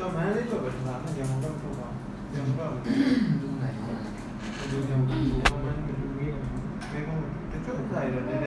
저 많이 읽어봤나? 영어가 뭐가? 영어가 누구나 이거. 누구나 이거. 누구나 이거. 내가 대충 다 이러네.